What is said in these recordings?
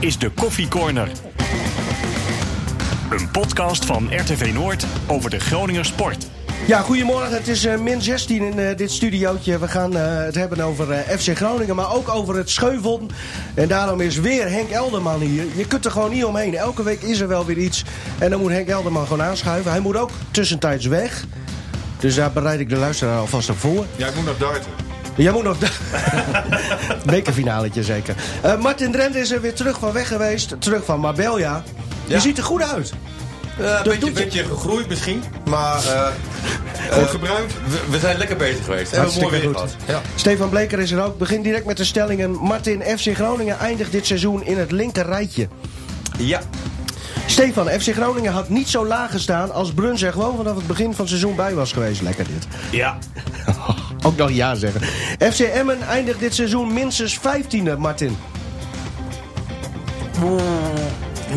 is de Koffie Corner. Een podcast van RTV Noord over de Groninger sport. Ja, goedemorgen. Het is eh, min 16 in eh, dit studiootje. We gaan eh, het hebben over FC Groningen, maar ook over het Scheuvel. En daarom is weer Henk Elderman hier. Je kunt er gewoon niet omheen. Elke week is er wel weer iets. En dan moet Henk Elderman gewoon aanschuiven. Hij moet ook tussentijds weg. Dus daar bereid ik de luisteraar alvast op voor. Ja, ik moet nog darten. Jij moet nog... Bekerfinaletje zeker. Eh, Martin Drent is er weer terug van weg geweest. Terug van Marbella. Je Ja. ziet er goed uit. Ja, een beetje, gegroeid misschien. Maar eh, Goed gebruikt. we, we zijn lekker bezig geweest. Hebben we mooi weer gehad. Ja. Stefan Bleker is er ook. Begin direct met de stellingen. Martin, FC Groningen eindigt dit seizoen in het linker rijtje. ja. Stefan, FC Groningen had niet zo laag gestaan als Bruns er gewoon vanaf het begin van het seizoen bij was geweest. Lekker dit. Ja. Ook nog ja zeggen. FC Emmen eindigt dit seizoen minstens 15e, Martin.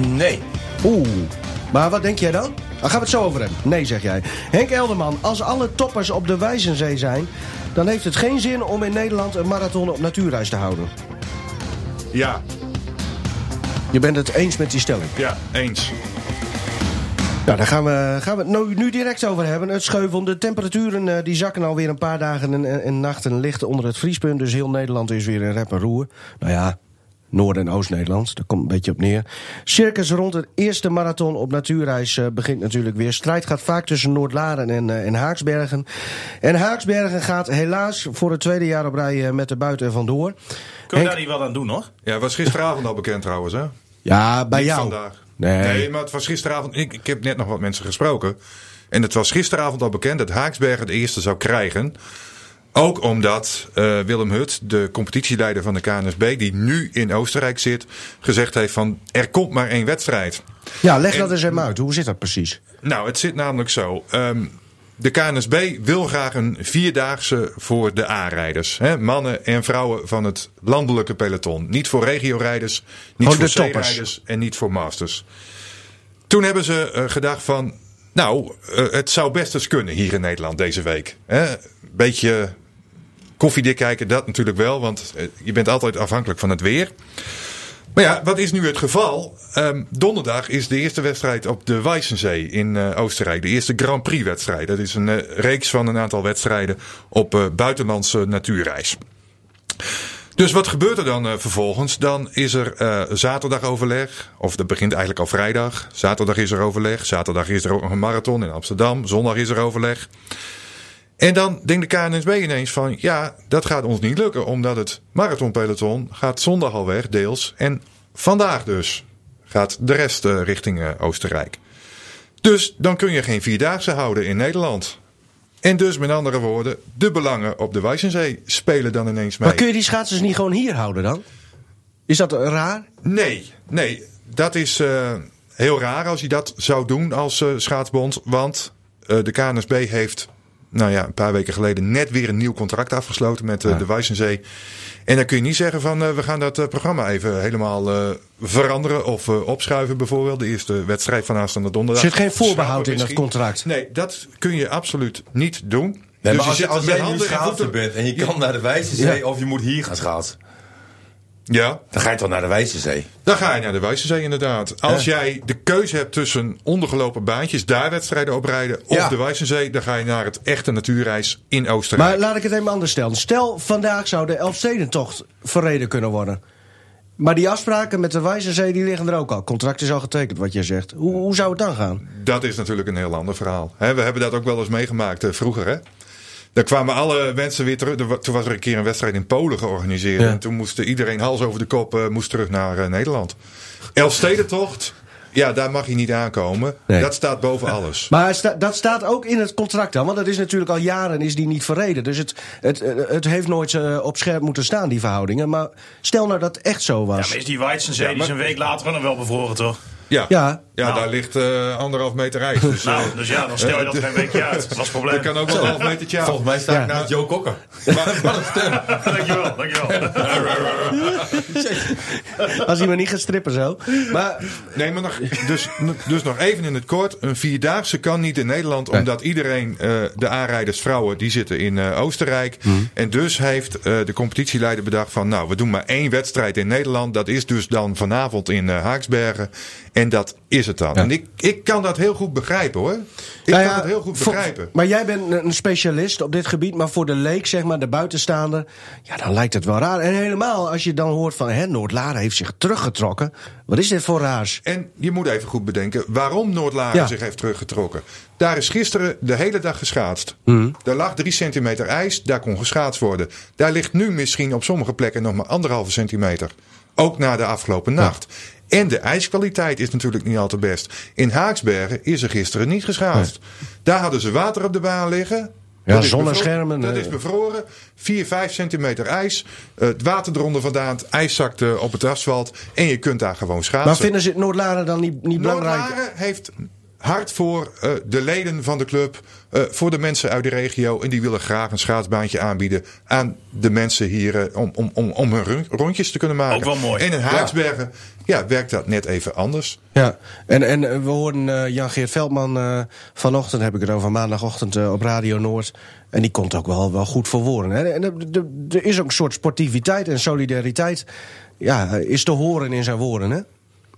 Nee. Oeh. Maar wat denk jij dan? Daar gaan we het zo over hebben. Nee, zeg jij. Henk Elderman, als alle toppers op de Wijzenzee zijn... dan heeft het geen zin om in Nederland een marathon op natuurreis te houden. Ja, Je bent het eens met die stelling. ja, eens. Nou, daar gaan we, gaan we het nu, nu direct over hebben. Het scheuvel, de temperaturen eh, die zakken alweer een paar dagen en, en, en nachten lichten onder het vriespunt. Dus heel Nederland is weer in rep en roer. Nou ja, Noord- en Oost-Nederland, daar komt een beetje op neer. Circus rond het eerste marathon op natuurreis eh, begint natuurlijk weer. Strijd gaat vaak tussen Noordlaren en, eh, en Haaksbergen. En Haaksbergen gaat helaas voor het tweede jaar op rij eh, met de buiten er vandoor. Kunnen we Henk- daar niet wat aan doen, hoor? Ja, was gisteravond al bekend trouwens, hè? Ja, bij Niet jou. vandaag. Nee. maar het was gisteravond. Ik, ik heb net nog wat mensen gesproken. En het was gisteravond al bekend dat Haaksbergen de eerste zou krijgen. Ook omdat eh, Willem Hut, de competitieleider van de KNSB, die nu in Oostenrijk zit, gezegd heeft van er komt maar één wedstrijd. Ja, leg En- dat eens even uit. Hoe zit dat precies? Nou, het zit namelijk zo. Ehm, de KNSB wil graag een vierdaagse voor de A-rijders. hè, Mannen en vrouwen van het landelijke peloton. Niet voor regiorijders, niet Oh, voor. C-rijders en niet voor masters. Toen hebben ze eh, gedacht van... Nou, eh, het zou best eens kunnen hier in Nederland deze week. Hè? Beetje koffiedik kijken, dat natuurlijk wel. Want eh, je bent altijd afhankelijk van het weer. Maar ja, wat is nu het geval? Ehm, donderdag is de eerste wedstrijd op de Weissensee in eh, Oostenrijk. De eerste Grand Prix wedstrijd. Dat is een eh, reeks van een aantal wedstrijden op eh, buitenlandse natuurreis. Dus wat gebeurt er dan vervolgens? Dan is er zaterdag overleg. Of dat begint eigenlijk al vrijdag. Zaterdag is er overleg. Zaterdag is er ook nog een marathon in Amsterdam. Zondag is er overleg. En dan denkt de KNSB ineens van... ja, dat gaat ons niet lukken. Omdat het marathonpeloton gaat zondag al weg, deels. En vandaag dus gaat de rest eh, richting eh, Oostenrijk. Dus dan kun je geen vierdaagse houden in Nederland. En dus met andere woorden... de belangen op de Weissensee spelen dan ineens mee. Maar kun je die schaatsers niet gewoon hier houden dan? Is dat raar? Nee, nee. Dat is eh, heel raar als je dat zou doen als schaatsbond. Want de KNSB heeft nou ja, een paar weken geleden net weer een nieuw contract afgesloten met eh, de Weissensee. En dan kun je niet zeggen van eh, we gaan dat eh, programma even helemaal eh, veranderen of eh, opschuiven bijvoorbeeld. De eerste wedstrijd van aanstaande donderdag. Zit geen voorbehoud in dat contract? Nee, dat kun je absoluut niet doen. Nee, Dus maar als, je, zit als jij nu handen en schaatser voeten- bent en je kan naar de Wijzenzee of je moet hier gaan schaatsen. Ja, Dan ga je toch naar de Wijzenzee. Dan ga je naar de Weissensee inderdaad. Als jij de keuze hebt tussen ondergelopen baantjes, daar wedstrijden op rijden, of Ja. de Weissensee, dan ga je naar het echte natuurreis in Oostenrijk. Maar laat ik het even anders stellen. Stel, vandaag zou de Elfstedentocht verreden kunnen worden. Maar die afspraken met de Wijzenzee die liggen er ook al. Contract is al getekend, wat jij zegt. Hoe, hoe zou het dan gaan? Dat is natuurlijk een heel ander verhaal. We hebben dat ook wel eens meegemaakt eh, vroeger. Hè? Daar kwamen alle mensen weer terug. Er Toen was er een keer een wedstrijd in Polen georganiseerd. Ja. En toen moest iedereen hals over de kop eh, moest terug naar eh, Nederland. Elfstedentocht, ja, daar mag je niet aankomen. Nee. Dat staat boven alles. Maar sta- dat staat ook in het contract dan. Want dat is natuurlijk al jaren is die niet verreden. Dus het, het, het heeft nooit eh, op scherp moeten staan, die verhoudingen. Maar stel nou dat het echt zo Ja, was. maar is die Weizenzee, Ja, die is maar- een week later nog wel bevroren, toch? Ja, Ja. Ja Nou. daar ligt eh, anderhalf meter ijs. Dus, eh, Nou, dus ja, dan stel je dat geen weekje uit. Dat is het probleem. dat kan ook wel een half metertje aan. Volgens mij sta ik Ja. naast Joe Kokker. Maar-. Dankjewel, dankjewel. Als hij maar niet gaat strippen zo. Maar Nee, maar nog, dus, dus nog even in het kort. Een vierdaagse kan niet in Nederland, omdat iedereen, eh, de aanrijders vrouwen, die zitten in eh, Oostenrijk. En dus heeft eh, de competitieleider bedacht van, nou, we doen maar één wedstrijd in Nederland. Dat is dus dan vanavond in eh, Haaksbergen. En dat is het dan. En ik, ik kan dat heel goed begrijpen hoor. Ik Nou kan ja, het heel goed voor- begrijpen. Maar jij bent een specialist op dit gebied. Maar voor de leek, zeg maar, de buitenstaander. Ja, dan lijkt het wel raar. En helemaal als je dan hoort van. Hè, Noord-Laren heeft zich teruggetrokken. Wat is dit voor raars? En je moet even goed bedenken waarom Noordlaren Ja. zich heeft teruggetrokken. Daar is gisteren de hele dag geschaatst. Daar lag drie centimeter ijs, daar kon geschaatst worden. Daar ligt nu misschien op sommige plekken nog maar anderhalve centimeter. Ook na de afgelopen nacht. En de ijskwaliteit is natuurlijk niet al te best. In Haaksbergen is er gisteren niet geschaatst. Daar hadden ze water op de baan liggen. Ja, Dat is zonneschermen, Dat is bevroren. 4, 5 centimeter ijs. Eh, Het water eronder vandaan. Het ijs zakt eh, op het asfalt. En je kunt daar gewoon schaatsen. Maar vinden ze het Noord-Laren dan niet, niet belangrijk? Noordlaren heeft hard voor eh, de leden van de club, eh, voor de mensen uit de regio. En die willen graag een schaatsbaantje aanbieden aan de mensen hier eh, om, om, om, om hun rondjes te kunnen maken. Ook wel mooi. En in Haaksbergen ja. werkt dat net even anders. Ja, en, en we hoorden eh, Jan-Geert Veldman eh, vanochtend, heb ik het over maandagochtend op Radio Noord. En die komt ook wel, wel goed voor woorden. Hè? En er- is ook een soort sportiviteit en solidariteit. Ja, is te horen in zijn woorden, hè?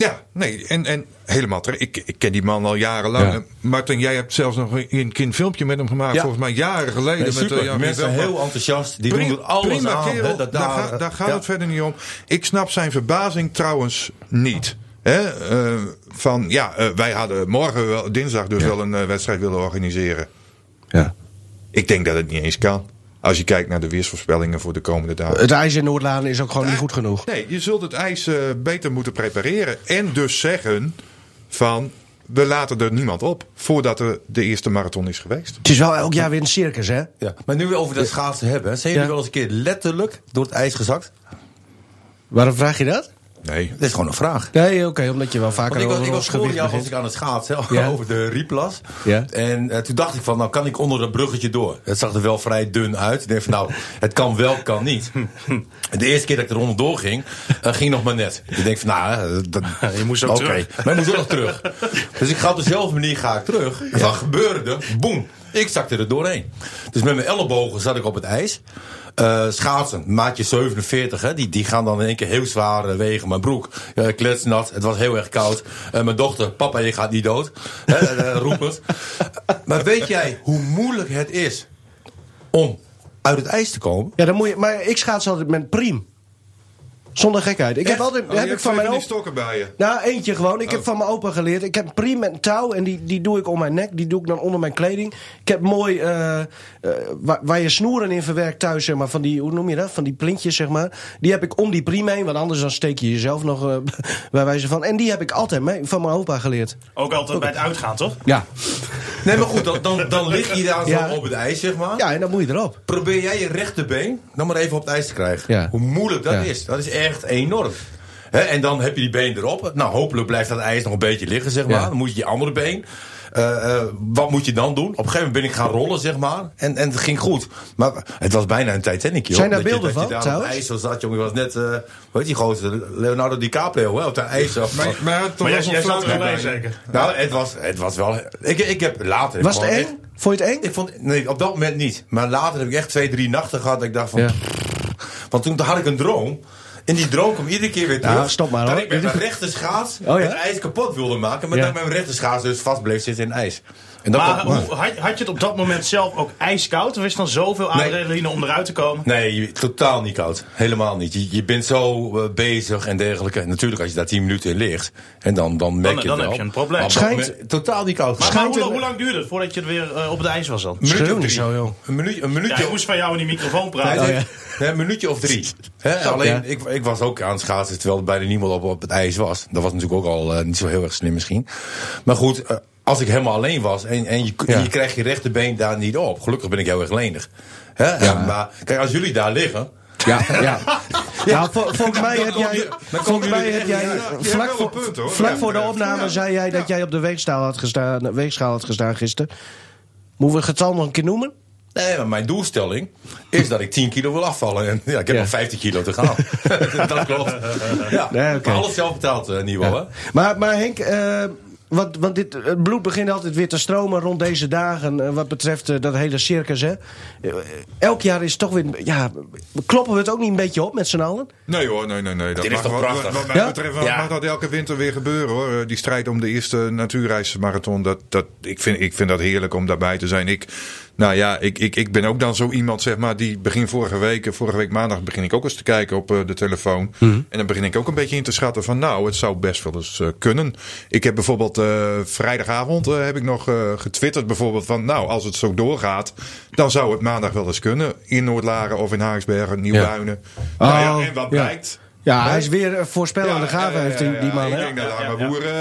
Ja, nee, en, en helemaal terecht. Ik, ik ken die man al jarenlang. Ja. Martin, jij hebt zelfs nog een, een filmpje met hem gemaakt. Ja. volgens mij jaren geleden. Nee, met, eh, Mensen heel enthousiast. Die Prima- doen alles prima aan. kerel, dat daar, daar, ga- daar gaat ja. het verder niet om. Ik snap zijn verbazing trouwens niet. Eh, van ja, eh, wij hadden morgen, wel, dinsdag, dus wel een wedstrijd willen organiseren. Ja. Ik denk dat het niet eens kan. Als je kijkt naar de weersvoorspellingen voor de komende dagen. Het ijs in Noord-Laren is ook gewoon niet goed genoeg. Nee, je zult het ijs eh, beter moeten prepareren. En dus zeggen van we laten er niemand op voordat er de eerste marathon is geweest. Het is wel elk jaar weer een circus, hè? Ja. Maar nu we over dat schaatsen hebben. Zijn jullie Ja. wel eens een keer letterlijk door het ijs gezakt? Waarom vraag je dat? Nee. Dat is gewoon een vraag. Nee, oké, omdat je wel vaker Want ik was, over ik was vorig jaar was ik aan het schaatsen Ja. over de Rieplas. Ja. En eh, toen dacht ik van, nou kan ik onder dat bruggetje door. Het zag er wel vrij dun uit. Ik denk van, nou, het kan wel, kan niet. En de eerste keer dat ik er onderdoor ging, eh, ging nog maar net. Ik denk van, nou, eh, dat, Je moest ook Oké, terug. maar ik moest wel nog terug. Dus ik ga op dezelfde manier ga ik terug. En wat gebeurde? Boem. Ik zakte er doorheen. Dus met mijn ellebogen zat ik op het ijs. Eh, schaatsen, maatje 47, hè, die, die gaan dan in één keer heel zwaar eh, wegen. Mijn broek, eh, kletsnat, het was heel erg koud. Eh, mijn dochter, papa, je gaat niet dood. Hè, roepend. Maar weet jij hoe moeilijk het is om uit het ijs te komen? Ja, dan moet je, maar ik schaats altijd met priem. Zonder gekheid. Ik heb altijd Oh, heb je ik van mijn opa. stokken bij je. Nou, eentje gewoon. Ik Oh. heb van mijn opa geleerd. Ik heb met een touw en die, die doe ik om mijn nek. Die doe ik dan onder mijn kleding. Ik heb mooi, eh, eh, waar, waar je snoeren in verwerkt thuis, zeg maar, van die, hoe noem je dat? Van die plintjes, zeg maar. Die heb ik om die priem heen, want anders dan steek je jezelf nog eh, bij wijze van. En die heb ik altijd mee, van mijn opa geleerd. Ook altijd bij het uitgaan, toch? Ja. Nee, maar goed, dan, dan, dan lig je daar Ja. op het ijs, zeg maar. Ja, en dan moet je erop. Probeer jij je rechterbeen dan maar even op het ijs te krijgen. Ja. Hoe moeilijk dat Ja. is. Dat is echt enorm. Hè, en dan heb je die been erop. Nou, hopelijk blijft dat ijs nog een beetje liggen, zeg maar. Ja. Dan moet je je andere been. eh, eh, wat moet je dan doen? Op een gegeven moment ben ik gaan rollen, zeg maar. En, en het ging goed. Maar het was bijna een Titanic, joh. Zijn daar Dat je- beelden dat je van, daar op ijs zo zat, jongen. Je was net, eh hoe heet die grote? Leonardo DiCaprio, hè, op het ijs. Maar, maar, toch Maar jij, zat er bij, zeker. Nou, het was, het was wel... Ik, ik heb later... Was het eng? echt- Vond je het eng? ik vond, nee, op dat moment niet. Maar later heb ik echt twee, drie nachten gehad. Dat ik dacht van. Ja. Want toen had ik een droom. En die droom kwam iedere keer weer terug. Nou, stop maar, Dat ik met mijn rechter schaats Oh, ja? het ijs kapot wilde maken. Maar dat mijn rechter schaats dus vast bleef zitten in ijs. En dat Maar hoe, had, had je het op dat moment zelf ook ijskoud? Of is het dan zoveel Nee. adrenaline om eruit te komen? Nee, je- totaal niet koud. Helemaal niet. Je, je bent zo eh, bezig en dergelijke. En natuurlijk, als je daar 10 minuten in ligt. En dan, dan merk je dan het heb wel. je een probleem. Maar Schijnt- totaal niet koud. Maar, hoe, hoe lang duurde het voordat je er weer eh, op het ijs was dan? Een minuutje of zo, joh. Een, minuut, een Ja, minuutje ik moest van jou in die microfoon praten. Nee, Oh, ja. nee, een minuutje of drie. Hè, alleen, ja. ik, ik was ook aan het schaatsen terwijl er bijna niemand op, op het ijs was. Dat was natuurlijk ook al eh, niet zo heel erg slim misschien. Maar goed, als ik helemaal alleen was en, en je, Ja. je krijgt je rechterbeen daar niet op. Gelukkig ben ik heel erg lenig. Hè? Maar kijk, als jullie daar liggen... Ja, ja. Nou, vol- volgens mij heb jij, volgens mij heb jij, Ja, vlak, voor, vlak Ja, voor de ja. opname Ja. zei jij dat jij op de weegschaal had gestaan, weegschaal had gestaan gisteren. Moeten we het getal nog een keer noemen? Nee, maar mijn doelstelling is dat ik 10 kilo wil afvallen. En ja, ik heb Ja. nog 15 kilo te gaan. dat klopt. Ja, Nee, alles zelf betaald hè? Maar, maar Henk, eh, want, want dit, het bloed begint altijd weer te stromen rond deze dagen. eh, wat betreft eh, dat hele circus. Hè. Eh, elk jaar is het toch weer. Ja, kloppen we het ook niet een beetje op met z'n allen? Nee hoor, nee, nee, nee. Dat Dit is mag, toch wat- prachtig? Wat, mij Ja? betreft mag Ja. dat elke winter weer gebeuren hoor. Die strijd om de eerste natuurreismarathon. Dat, dat, ik, vind, ik vind dat heerlijk om daarbij te zijn. Ik, nou ja, ik, ik, ik ben ook dan zo iemand zeg maar. Die begin vorige week, eh, vorige week maandag begin ik ook eens te kijken op eh, de telefoon. Mhm. En dan begin ik ook een beetje in te schatten van nou, het zou best wel eens eh, kunnen. Ik heb bijvoorbeeld eh, vrijdagavond heb ik nog getwitterd bijvoorbeeld van nou, als het zo doorgaat. Dan zou het maandag wel eens kunnen. In Noordlaren of in Haaksbergen, Nieuwbuinen. Nou ja, Oh, en wat ja. blijkt. Ja, Nee? hij is weer een voorspellende gave, heeft die, die man. Ik hè? denk dat mijn boer, eh,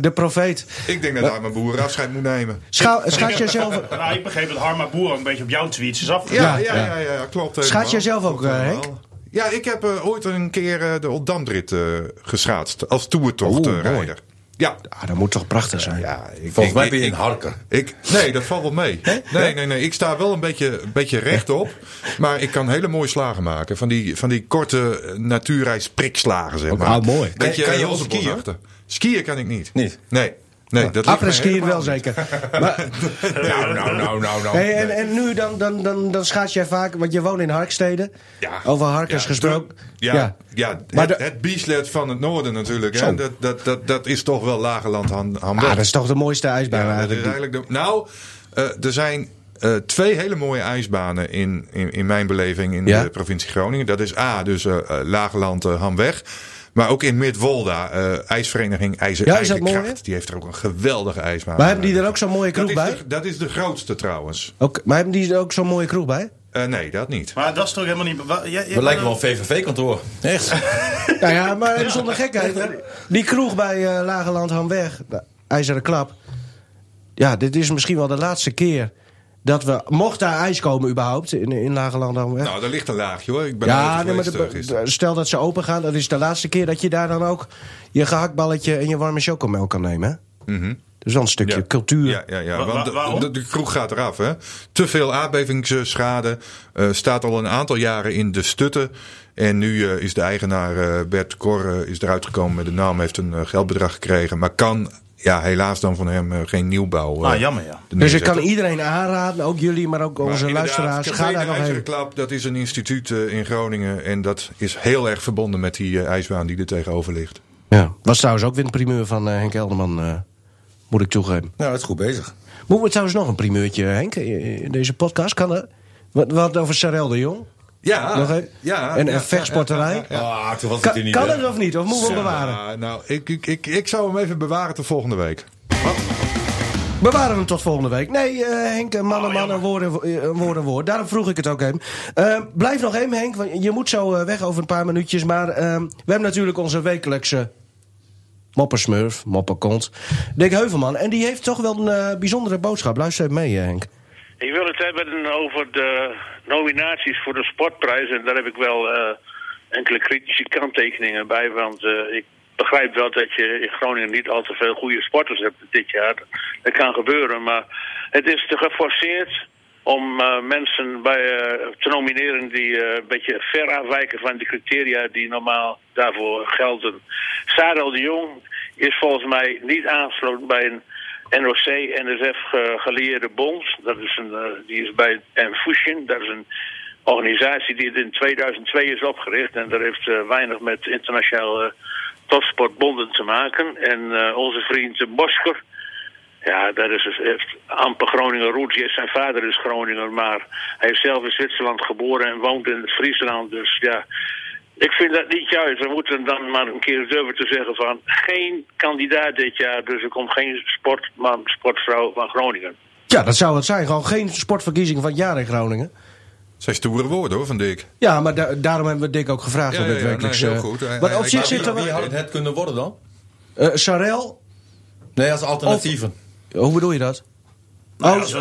De profeet. ik denk dat mijn boer afscheid moet nemen. Scha schat jij zelf, Nou, ik begreep dat Harma Boer een beetje op jouw tweets is af. Ja, Ja, ja, ja, ja, klopt. Schat helemaal. jij zelf ook, Klopt eh. Henk? Ja, ik heb eh, ooit een keer eh, de Oldamdrit eh geschaatst. Als toertochtrijder. Ja. Ah, dat moet toch prachtig zijn. ja ik, Volgens ik- mij ben je een harker. Ik, nee, dat valt wel mee. Nee, nee, nee. Ik sta wel een beetje, een beetje rechtop. Maar ik kan hele mooie slagen maken. Van die, van die korte natuurreis prikslagen, zeg maar. ah, mooi. Weet Kan- kan je ook veel skiën? Skiën kan ik niet. Niet? Nee. Nee, dat wel zeker. Maar, Nou, nou, nou, nou, nou. hey, en, en nu dan, dan, dan, dan schaats jij vaak, want je woont in Harkstede. Ja. Over Harkers Ja, gesproken. ja, ja. Maar het, het bieslet van het noorden natuurlijk. Hè? Dat, dat, dat, dat is toch wel Lagerland Hamburg. Ah, dat is toch de mooiste ijsbaan Ja, eigenlijk. eigenlijk de, nou, eh, er zijn eh, twee hele mooie ijsbanen in, in, in mijn beleving in de provincie Groningen. Dat is A, dus eh eh, Lagerland Hamweg. Maar ook in Midwolda, eh ijsvereniging IJzer, Ja, dat IJzerkracht. mooi? Die heeft er ook een geweldige ijsbaan. Maar hebben die er ook zo'n mooie dat kroeg is, bij? de, dat is de grootste trouwens. Ook, maar hebben die er ook zo'n mooie kroeg bij? Eh, nee, dat niet. Maar dat is toch helemaal niet... We lijken wel een VVV-kantoor. Echt? Nou ja, maar zonder gekheid. Die kroeg bij eh Lagerland Hamweg, IJzeren Klap. Ja, dit is misschien wel de laatste keer dat we... Mocht daar ijs komen überhaupt in, in Lagerland Hamweg? Nou, daar ligt een laagje hoor. Ik ben ja, er nee, maar de- eh, de- stel dat ze open gaan, dat is de laatste keer dat je daar dan ook je gehaktballetje en je warme chocomel kan nemen. Hè? Mhm. Dus wel een stukje Ja. cultuur. Ja, ja, ja. Wa- want wa- de, waarom? de, de kroeg gaat eraf. Hè? Te veel aardbevingsschade. eh, staat al een aantal jaren in de stutten. En nu eh, is de eigenaar eh, Bert eh, is eruit gekomen met de naam. Heeft een geldbedrag gekregen. Maar kan ja, helaas dan van hem eh, geen nieuwbouw. eh, Ah, jammer, ja. er Dus ik kan iedereen aanraden, ook jullie, maar ook onze luisteraars. Ga daar nog. Klap, dat is een instituut eh, in Groningen. En dat is heel erg verbonden met die eh, ijsbaan die er tegenover ligt. Ja. Was trouwens ook weer een primeur van eh, Henk Elderman, eh, moet ik toegeven. Nou, dat is goed bezig. Moeten we trouwens nog een primeurtje, Henk, in deze podcast? Kan dat? Wat, wat over Sarel de Jong? Ja, nog even? ja. en ja, en vechtsporterij? Ah, toen was het Kan, hier niet. kan het of niet? Of moeten we hem bewaren? Ja, nou, ik, ik, ik, ik zou hem even bewaren tot volgende week. Bewaren we hem tot volgende week. Nee, eh, Henk, een man, een man, een woord, een woord, een. Daarom vroeg ik het ook even. Eh, blijf nog even, Henk, want je moet zo eh, weg over een paar minuutjes. Maar eh, we hebben natuurlijk onze wekelijkse moppersmurf, mopperkont, Dick Heuvelman. En die heeft toch wel een eh, bijzondere boodschap. Luister even mee, eh, Henk. Ik wil het hebben over de nominaties voor de sportprijs. En daar heb ik wel eh, enkele kritische kanttekeningen bij. Want eh, ik begrijp wel dat je in Groningen niet al te veel goede sporters hebt dit jaar. Dat kan gebeuren. Maar het is te geforceerd om eh, mensen bij, te nomineren die een beetje ver afwijken van de criteria die normaal daarvoor gelden. Sarel de Jong is volgens mij niet aangesloten bij een NOC-NSF eh, gelieerde bond. Dat is een, eh, die is bij Enfusion. Dat is een organisatie die in 2002 is opgericht. En dat heeft eh, weinig met internationale topsportbonden te maken. En onze vriend Bosker, ja, dat is, heeft amper Groninger roots. Zijn vader is Groninger, maar hij is zelf in Zwitserland geboren en woont in Friesland. Dus ja, ik vind dat niet juist. We moeten dan maar een keer durven te zeggen van... geen kandidaat dit jaar, dus er komt geen sportman, sportvrouw van Groningen. Ja, dat zou het zijn. Gewoon geen sportverkiezing van het jaar in Groningen. Zijn stoere woorden hoor van Dick. Ja, maar da- daarom hebben we Dick ook gevraagd Ja, om dit ja, ja, nee, heel eh, goed. Maar hij- op zich hij- zit er Wie wel... had het kunnen worden dan? eh Sarel, Nee, als alternatieven. hoe bedoel je dat? Nou, Oh, als,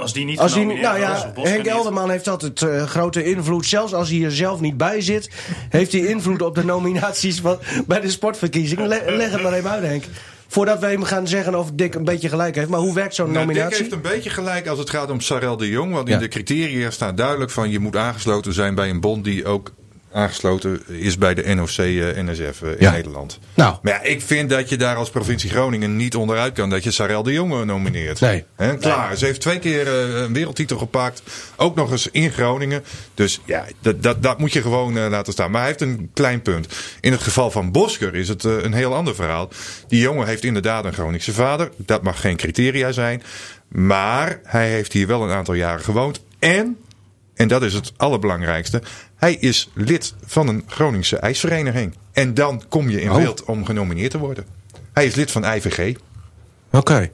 als, die niet Als die, nou ja, Henk. Elderman heeft altijd eh, grote invloed. Zelfs als hij er zelf niet bij zit, heeft hij invloed op de nominaties van, bij de sportverkiezingen. Le- leg het maar even uit, Henk. voordat we hem gaan zeggen of Dick een beetje gelijk heeft. Maar hoe werkt zo'n Nou, Dick nominatie? heeft een beetje gelijk als het gaat om Sarel de Jong. Want Ja. in de criteria staat duidelijk van je moet aangesloten zijn bij een bond die ook aangesloten is bij de NOC-NSF in Ja. Nederland. Nou. Maar ja, ik vind dat je daar als provincie Groningen niet onderuit kan dat je Sarel de Jong nomineert. Nee. Hè, klaar. Ze heeft twee keer eh, een wereldtitel gepakt. Ook nog eens in Groningen. Dus ja, dat, dat, dat moet je gewoon eh, laten staan. Maar hij heeft een klein punt. In het geval van Bosker is het eh, een heel ander verhaal. Die jongen heeft inderdaad een Groningse vader. Dat mag geen criteria zijn. Maar hij heeft hier wel een aantal jaren gewoond. En, en dat is het allerbelangrijkste. Hij is lid van een Groningse ijsvereniging. En dan kom je in Oh. beeld om genomineerd te worden. Hij is lid van IVG. Oké.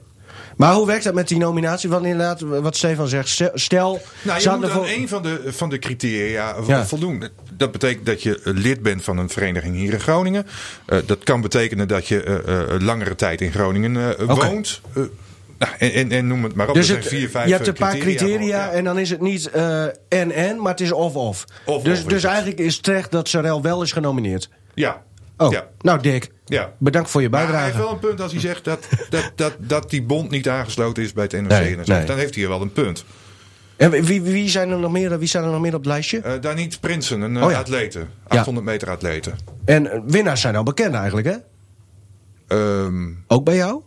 Maar hoe werkt dat met die nominatie? Want inderdaad, wat Stefan zegt, stel-. Nou, je moet aan voor- een van de, van de criteria Ja. voldoen. Dat betekent dat je lid bent van een vereniging hier in Groningen. Eh, dat kan betekenen dat je eh, eh, langere tijd in Groningen eh, woont. Eh, en, en, en noem het maar op. Dus Er het, zijn vier, vijf je hebt eh, een paar criteria Ja. en dan is het niet eh, en-en, maar het is of-of. Dus, is dus het. eigenlijk is terecht dat Sarel wel is genomineerd. Ja. Oh, Ja. nou Dick, Ja. bedankt voor je Maar hij bijdrage. heeft wel een punt als hij zegt dat, dat, dat, dat die bond niet aangesloten is bij het NOC. Nee, en nee. Dan heeft hij wel een punt. En wie, wie, zijn er nog meer, wie staan er nog meer op het lijstje? Uh, Daniet Prinsen, een eh, Oh ja. atlete. Ja. 800 meter atlete. En eh, winnaars zijn al bekend eigenlijk, hè? Ehm Ook bij jou?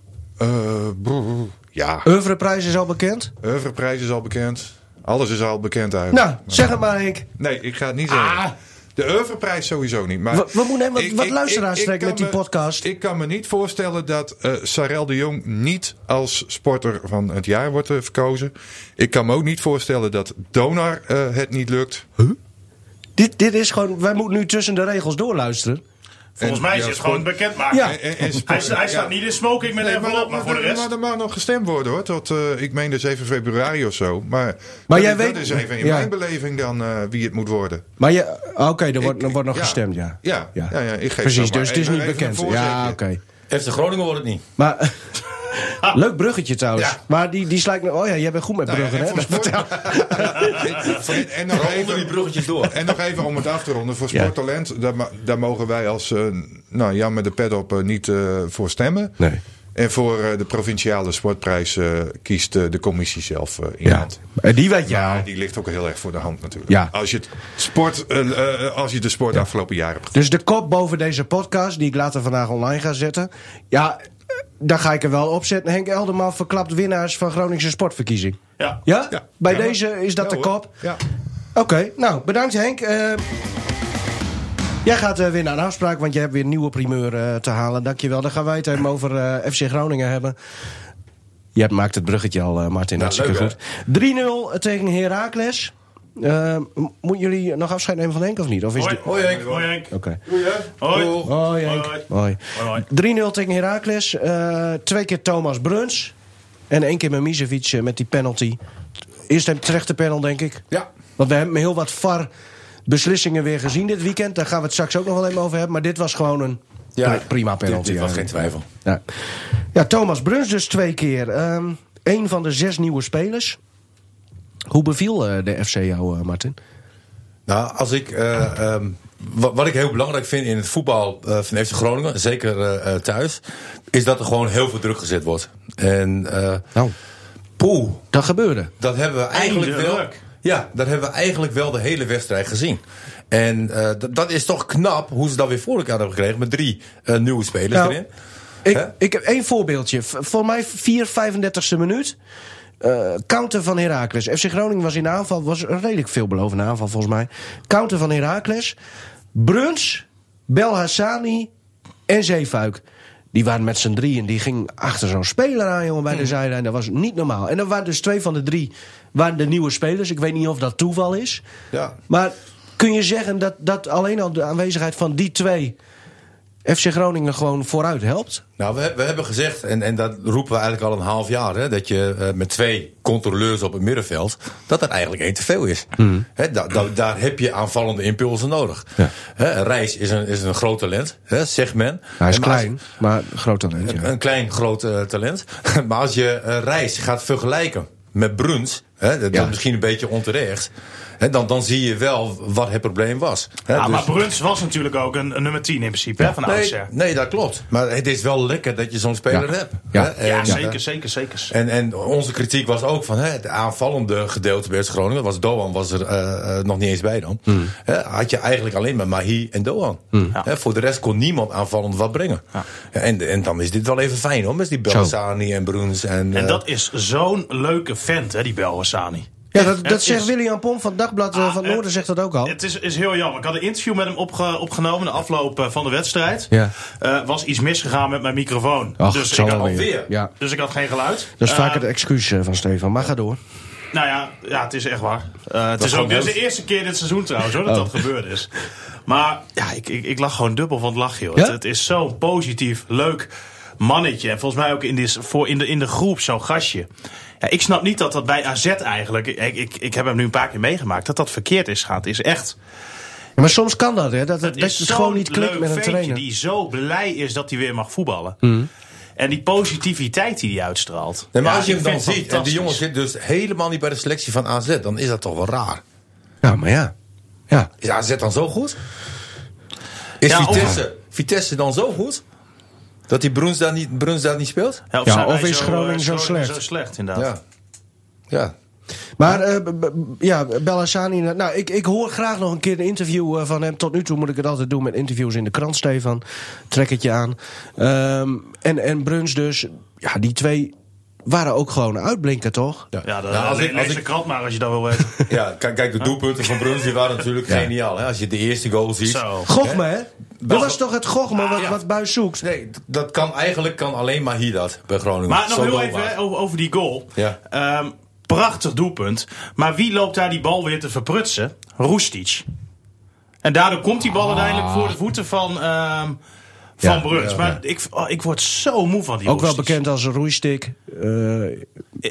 Brr, ja, Oeuvreprijs is al bekend? Oeuvreprijs is al bekend. Alles is al bekend eigenlijk. Nou, zeg het maar, Henk. Nee, ik ga het niet zeggen. De Oeuvreprijs sowieso niet. Maar We- we moeten even wat- ik- wat ik- luisteraars ik- ik trekken met die me- podcast. Ik kan me niet voorstellen dat eh Sarel de Jong niet als sporter van het jaar wordt eh, verkozen. Ik kan me ook niet voorstellen dat Donar het niet lukt. Dit, dit is gewoon, wij moeten nu tussen de regels doorluisteren. Volgens En- mij is het gewoon bekendmaken. Ja. En- en- en sport- Hij, hij staat ja. niet in smoking met Nee, een envelop, maar voor de maar, rest... er mag nog gestemd worden hoor. Tot, eh, ik meen dus 7 februari of zo. Maar, Maar jij dat weet- is even in ja. mijn beleving dan eh, wie het moet worden. Maar je, oké, er wordt, er wordt nog ja. gestemd, ja. Ja, ja, ja, ik geef Precies, dus het is even- niet even bekend. Ja, oké. FC Groningen wordt het niet. Maar, leuk bruggetje trouwens. Ja. Maar die, die slijkt... Oh ja, jij bent goed met Nou ja, bruggen, en hè? sport- en, en nog onder die even, bruggetjes door. en nog even om het af te ronden. Voor Ja. sporttalent, daar, daar mogen wij als eh, nou, Jan met de pet op eh, niet eh, voor stemmen. Nee. En voor eh, de provinciale sportprijs kiest de commissie zelf eh Ja. iemand. En die weet Ja, die ligt ook heel erg voor de hand natuurlijk. Ja. Als, je het sport, als je de sport afgelopen jaren hebt Dus de kop boven deze podcast, die ik later vandaag online ga zetten. Ja, daar ga ik er wel op zetten. Henk Elderman verklapt winnaars van Groningse sportverkiezing. Ja. Ja? Ja. Bij Ja, deze is dat de kop. Ja. Oké, nou bedankt Henk. Eh, jij gaat eh, weer naar een afspraak, want je hebt weer een nieuwe primeur eh, te halen. Dankjewel. Dan gaan wij het even over FC Groningen hebben. Je hebt- maakt het bruggetje al, Martin. Hartstikke leuk, goed. 3-0 tegen Heracles. Eh, moeten jullie nog afscheid nemen van Henk of niet? Of is Hoi, Henk. Hoi Henk. Oké. Hoi. Hoi Henk. Hoi. Hoi. Hoi. 3-0 tegen Heracles. Eh, twee keer Thomas Bruns. En één keer met Misevic eh, met die penalty. Eerst een terechte panel, denk ik. Ja. Want we hebben heel wat VAR beslissingen weer gezien dit weekend. Daar gaan we het straks ook nog wel even over hebben. Maar dit was gewoon een pri- prima penalty. Dit, dit was geen twijfel. Ja. ja, Thomas Bruns dus twee keer. Ehm een van de zes nieuwe spelers. Hoe beviel eh, de FC jou, eh, Martin? Nou, als ik, eh, ehm, wat, wat ik heel belangrijk vind in het voetbal eh, van FC Groningen, zeker eh, eh, thuis, is dat er gewoon heel veel druk gezet wordt. En eh Nou, poeh, dat gebeurde. dat hebben we eigenlijk wel. Ja, dat hebben we eigenlijk wel de hele wedstrijd gezien. En eh, dat- is toch knap hoe ze dat weer voor elkaar hebben gekregen met drie eh, nieuwe spelers Nou, erin. Ik, ik heb één voorbeeldje. Voor mij 4, 35e minuut. Eh, counter van Heracles. FC Groningen was in aanval. Was een redelijk veelbelovende aanval volgens mij. Counter van Heracles. Bruns, Belhassani en Zeefuik. Die waren met z'n drieën. Die ging achter zo'n speler aan, jongen, bij de zijlijn. Dat was niet normaal. En er waren dus twee van de drie waren de nieuwe spelers. Ik weet niet of dat toeval is. Ja. Maar kun je zeggen dat, dat alleen al de aanwezigheid van die twee... FC Groningen gewoon vooruit helpt? Nou, we, we hebben gezegd, en, en dat roepen we eigenlijk al een half jaar, hè, dat je eh, met twee controleurs op het middenveld, dat dat eigenlijk één te veel is. Hè, da- da- daar heb je aanvallende impulsen nodig. Ja. Hè, Reis is een, is een groot talent, hè, zegt men. Hij is maar als- klein, maar groot talent. een, Ja. een klein groot eh, talent. maar als je eh, Reis gaat vergelijken met Bruns, hè, dat Ja. is misschien een beetje onterecht. Hè, dan, dan zie je wel wat het probleem was. Hè, Ja, dus- maar Bruns was natuurlijk ook een, een nummer 10 in principe hè, van nee, oudsher. nee, dat klopt. Maar het is wel lekker dat je zo'n speler Ja. hebt. Ja. Hè, Ja, zeker, eh, zeker, zeker. En, en onze kritiek was ook van hè, het aanvallende gedeelte bij Groningen. Was Doan was er eh, eh, nog niet eens bij dan. Hmm. Hè, had je eigenlijk alleen maar Mahi en Doan. Hè, voor de rest kon niemand aanvallend wat brengen. Ja. En, en dan is dit wel even fijn hoor. Met die Bellassani en Bruns. En, En dat is zo'n leuke vent, hè, die Belhassani. Ja, dat, dat zegt is- William Pomp van het Dagblad eh, Ah, van Noorden zegt dat ook al. Het is, is heel jammer. Ik had een interview met hem opge- opgenomen de afloop eh, van de wedstrijd. Ja. Eh, was iets misgegaan met mijn microfoon. Ach, dus, ik had, alweer. Ja. dus ik had geen geluid. Dat is vaak het excuus van Stefan. Maar ga door. Nou ja, ja, het is echt waar. Eh, het is ook dit is heel- de eerste keer dit seizoen trouwens hoor, dat dat gebeurd is. Maar ja, ik, ik, ik lag gewoon dubbel van het lachen joh. Ja? Het, het is zo'n positief, leuk mannetje. En volgens mij ook in, dit, voor in, de, in de groep zo'n gastje. Ja, ik snap niet dat dat bij AZ eigenlijk... Ik, ik, ik heb hem nu een paar keer meegemaakt. Dat dat verkeerd is gaat. Het is echt... Ja, maar soms kan dat, hè? Dat, het, Het dat is het gewoon niet klikt leuk met een trainer. die zo blij is dat hij weer mag voetballen. Mhm. En die positiviteit die hij uitstraalt. Nee, maar Ja, als je hem dan ziet, en die jongen zit dus helemaal niet bij de selectie van AZ, dan is dat toch wel raar. Ja, maar ja. Ja. Is AZ dan zo goed? Is Ja, Vitesse, Vitesse dan zo goed? Dat die Bruns daar niet, Bruns daar niet speelt? Ja, Ja, zijn of is zo, Groningen eh, zo slecht? Zo slecht, inderdaad. Ja. Ja. Maar eh, b- ja, Bellassani, nou, ik, ik hoor graag nog een keer een interview eh, van hem. Tot nu toe moet ik het altijd doen met interviews in de krant, Stefan. Trek het je aan. Ehm, en, en Bruns dus, ja, die twee waren ook gewoon uitblinken, toch? Ja. Ja, dat, Nou, als ik, als ik, krant maar als je dat wil weten. ja, kijk, kijk, de doelpunten van Bruns die waren natuurlijk geniaal. Hè? Als je de eerste goal ziet. Zo. Gochme, hè? Dat was toch het Gochme wat, ja. wat Buis zoekt? Nee, dat kan eigenlijk kan alleen maar hier dat bij Groningen. Maar nog Zo heel even over, over die goal. Ja. Ehm, prachtig doelpunt. Maar wie loopt daar die bal weer te verprutsen? Roestic. En daardoor komt die bal uiteindelijk voor de voeten van, ehm van Bruns. ja, maar ja. Ik, oh, ik word zo moe van die Ook wel bekend als een roeistick. eh,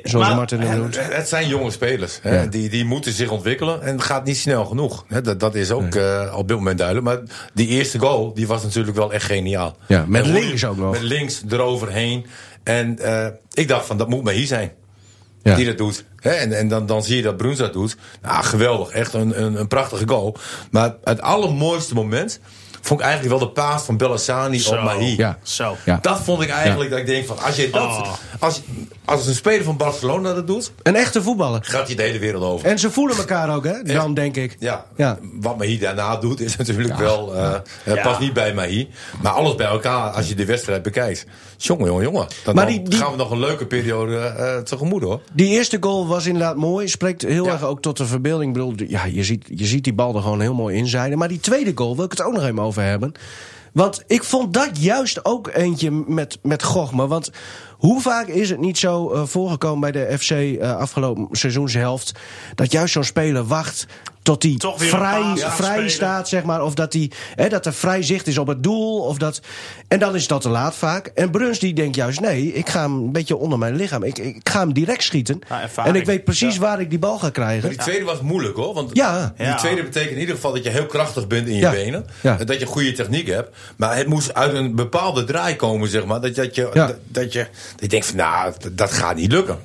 zoals Maar- Martin noemt. het het zijn jonge spelers. Hè? Ja. Die, die moeten zich ontwikkelen en het gaat niet snel genoeg. Hè? Dat, dat is ook eh, op dit moment duidelijk. Maar die eerste goal die was natuurlijk wel echt geniaal. Ja, met En links ook nog. Met links eroverheen. En eh, ik dacht van dat moet maar hier zijn. Ja. Die dat doet. Hè? En, en dan, dan zie je dat Bruns dat doet. Nou, geweldig. Echt een, een, een prachtige goal. Maar het allermooiste moment vond ik eigenlijk wel de paas van Bellassani op Mahi. Ja. Zo. Ja. Dat vond ik eigenlijk dat ik denk van als je dat Oh. als, als een speler van Barcelona dat doet, Een echte voetballer. gaat hij de hele wereld over. En ze voelen elkaar ook, hè? Dan, denk ik. Ja, Ja. wat Mahi daarna doet is natuurlijk wel, eh het Ja. past niet bij Mahi. Maar alles bij elkaar als je de wedstrijd bekijkt. Jongen, jongen, jongen. Dan, Maar die- die- gaan we nog een leuke periode eh tegemoet hoor. Die eerste goal was inderdaad mooi. Spreekt heel Ja. erg ook tot de verbeelding. Ik bedoel, ja, je, ziet, je ziet die bal er gewoon heel mooi inzijden. Maar die tweede goal wil ik het ook nog even hebben. Want ik vond dat juist ook eentje met, met. Want hoe vaak is het niet zo eh, voorgekomen bij de FC eh, afgelopen seizoenshelft... dat juist zo'n speler wacht tot hij vrij, vrij staat, zeg maar. Of dat, hij, hè, dat er vrij zicht is op het doel. Of dat, en dan is dat te laat vaak. En Bruns die denkt juist, nee, ik ga hem een beetje onder mijn lichaam. Ik, ik ga hem direct schieten. Ja, en ik weet precies Ja. waar ik die bal ga Maar krijgen. die tweede was moeilijk hoor. Want Ja. die tweede betekent in ieder geval dat je heel krachtig bent in je Ja. benen. Ja. En dat je goede techniek hebt. Maar het moest uit een bepaalde draai komen, zeg maar. Dat, dat, je, Ja. dat, dat je, je denkt van nou, dat- gaat niet lukken.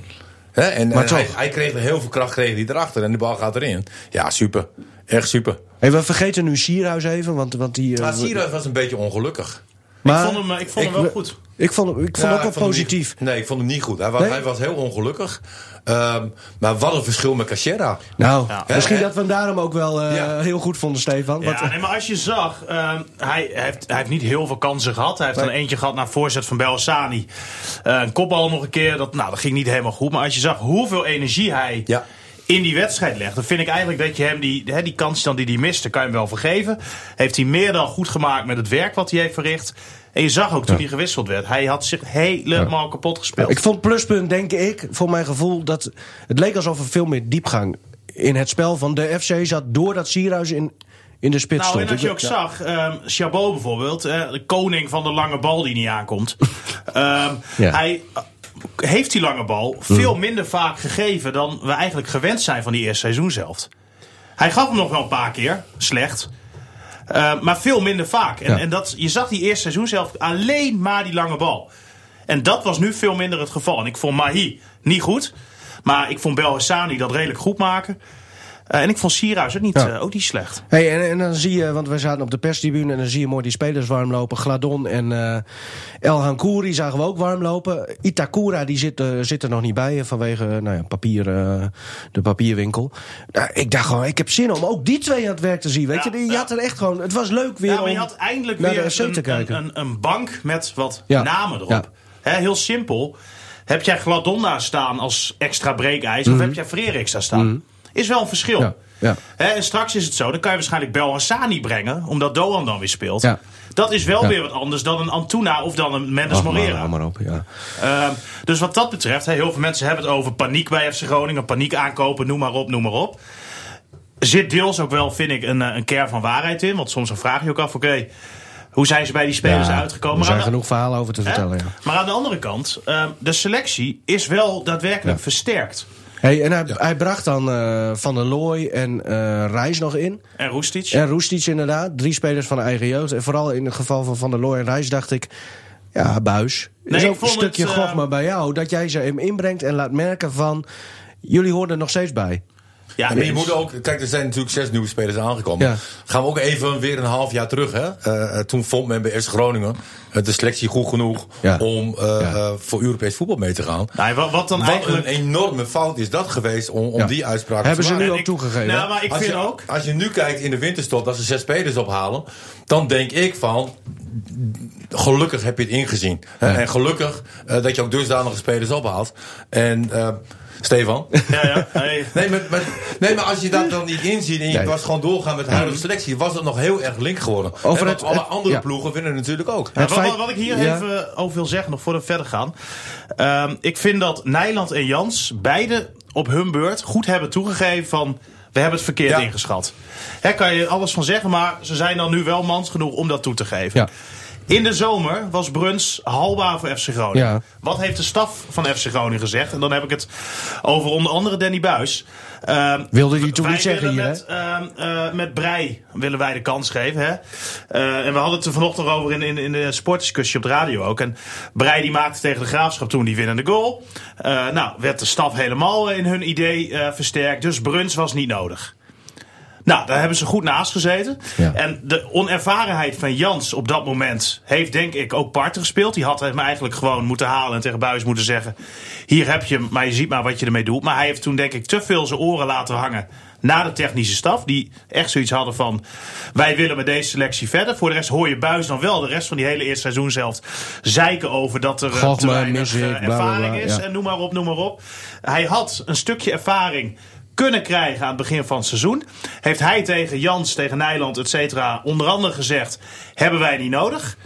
En, Maar en hij, kreeg er heel veel kracht kreeg hij erachter en de bal gaat erin. Ja, super. Echt super. Hey, we vergeten nu Sierhuis even, want, want die... eh, Maar Sierhuis was een beetje ongelukkig. Maar ik vond hem, ik vond hem ik- wel goed. ik vond, hem- ik vond Ja, ook wel vond positief. niet- nee, ik vond hem niet goed. Hij was, Nee? hij was heel ongelukkig. Ehm, maar wat een verschil met Cachera. Nou, Ja. misschien dat we hem daarom ook wel eh, Ja. heel goed vonden, Stefan. Want, Ja, nee, maar als je zag, ehm, hij, heeft, hij heeft niet heel veel kansen gehad. Hij heeft Nee. dan eentje gehad naar voorzet van Belhassani. Eh een kopbal nog een keer, dat, nou, dat ging niet helemaal goed. Maar als je zag hoeveel energie hij Ja. In die wedstrijd legt... dan vind ik eigenlijk dat je hem die, hè, die kans dan die hij miste, kan je hem wel vergeven. Heeft hij meer dan goed gemaakt met het werk wat hij heeft verricht. En je zag ook toen hij gewisseld werd. Hij had zich helemaal kapot gespeeld. ik vond pluspunt, denk ik, voor mijn gevoel... dat het leek alsof er veel meer diepgang in het spel van de FC zat... doordat Sierhuis in, in de spits Nou, stond. en als je ook zag, ehm Chabot bijvoorbeeld, de koning van de lange bal die niet aankomt. Ehm. Hij heeft die lange bal veel minder vaak gegeven dan we eigenlijk gewend zijn van die eerste seizoen zelf. Hij gaf hem nog wel een paar keer, slecht. Eh, maar veel minder vaak. En, Ja. en dat, je zag die eerste seizoen zelf alleen maar die lange bal. En dat was nu veel minder het geval. En ik vond Mahi niet goed. Maar ik vond Belhassani dat redelijk goed maken. Eh, en ik vond Sierhuis ook niet, Ja. eh, ook niet slecht. Hey, en, en dan zie je, want we zaten op de perstribune en dan zie je mooi die spelers warm lopen. Gladon en eh El Hankouri zagen we ook warm lopen. Itakura die zit, zit er nog niet bij vanwege nou ja, papier, de papierwinkel. Nou, ik dacht gewoon, ik heb zin om ook die twee aan het werk te zien. Weet Ja, je, je had er echt gewoon, het was leuk weer Ja, maar je had eindelijk weer een. Een, een, een bank met wat namen erop. Heel simpel. Heb jij Gladon daar staan als extra breekijs? Mhm. Of heb jij Freriks daar staan? Is wel een verschil. Ja, en straks is het zo, dan kan je waarschijnlijk Bel Hassani brengen, omdat Doan dan weer speelt. Ja. Dat is wel Ja. weer wat anders dan een Antuna of dan een Mendes maar, Morera. maar op, ja. Ehm, dus wat dat betreft, heel veel mensen hebben het over paniek bij FC Groningen, paniek aankopen, noem maar op, noem maar op. Zit deels ook wel, vind ik, een, eh, een kern van waarheid in. Want soms dan vraag je ook af, oké, hoe zijn ze bij die spelers Ja, uitgekomen? Er zijn genoeg verhalen over te vertellen, ja. Maar aan de andere kant, ehm, de selectie is wel daadwerkelijk Ja. versterkt. Hey, en hij, hij bracht dan eh, Van der Looy en eh Reis nog in. En Roestic? En Roestic inderdaad. Drie spelers van de eigen jeugd. En vooral in het geval van Van der Looy en Reis dacht ik... Ja, Buis. Nee, is ook een stukje het, eh, gogma bij jou. Dat jij ze hem inbrengt en laat merken van... Jullie horen er nog steeds bij. Ja, maar je moet ook, kijk, er zijn natuurlijk zes nieuwe spelers aangekomen. Ja. Gaan we ook even weer een half jaar terug. Hè? Eh, eh, toen vond men bij FC Groningen eh, de selectie goed genoeg Ja. om eh, Ja. eh, voor Europees voetbal mee te gaan. Nee, wat, wat dan Wat eigenlijk... een enorme fout is dat geweest om, om Ja. die uitspraak Hebben te ze maken. nu En ook ik- toegegeven. Nou, maar ik als vind je, ook... Als je nu kijkt in de winterstop dat ze zes spelers ophalen, dan denk ik van. Gelukkig heb je het ingezien. Ja. En gelukkig eh, dat je ook dusdanige spelers ophaalt. En eh, Stefan. Ja, ja. Hey. Nee maar, maar- nee, maar als je dat dan niet inziet en je Nee. was gewoon doorgaan met de huidige selectie, was het nog heel erg link geworden. Over en het- alle het- andere ja. ploegen winnen natuurlijk ook. Ja, Het wat, feit- wat- wat ik hier Ja. even over wil zeggen, nog voordat we verder gaan. Ehm, ik vind dat Nijland en Jans beide op hun beurt goed hebben toegegeven van... We hebben het verkeerd Ja. ingeschat. Daar kan je alles van zeggen, maar ze zijn dan nu wel mans genoeg om dat toe te geven. Ja. In de zomer was Bruns haalbaar voor FC Groningen. Ja. Wat heeft de staf van FC Groningen gezegd? En dan heb ik het over onder andere Danny Buis. Ehm, Wilde hij toen niet zeggen hier, met, eh, met Brei willen wij de kans geven. Hè? Eh, en we hadden het er vanochtend over in, in, in de sportdiscussie op de radio ook. En Brei die maakte tegen de Graafschap toen die winnende goal. Eh, nou, werd de staf helemaal in hun idee versterkt. Dus Bruns was niet nodig. Nou, daar hebben ze goed naast gezeten. Ja. En de onervarenheid van Jans op dat moment heeft denk ik ook parten gespeeld. Die had hem eigenlijk gewoon moeten halen en tegen Buis moeten zeggen... hier heb je hem, maar je ziet maar wat je ermee doet. Maar hij heeft toen denk ik te veel zijn oren laten hangen naar de technische staf. Die echt zoiets hadden van, wij willen met deze selectie verder. Voor de rest hoor je Buis dan wel de rest van die hele eerste seizoen zelf... zeiken over dat er eh, te weinig eh, bla, bla, bla, ervaring is. ja. En noem maar op, noem maar op. Hij had een stukje ervaring kunnen krijgen aan het begin van het seizoen. Heeft hij tegen Jans, tegen Nijland, et cetera, onder andere gezegd... hebben wij niet nodig.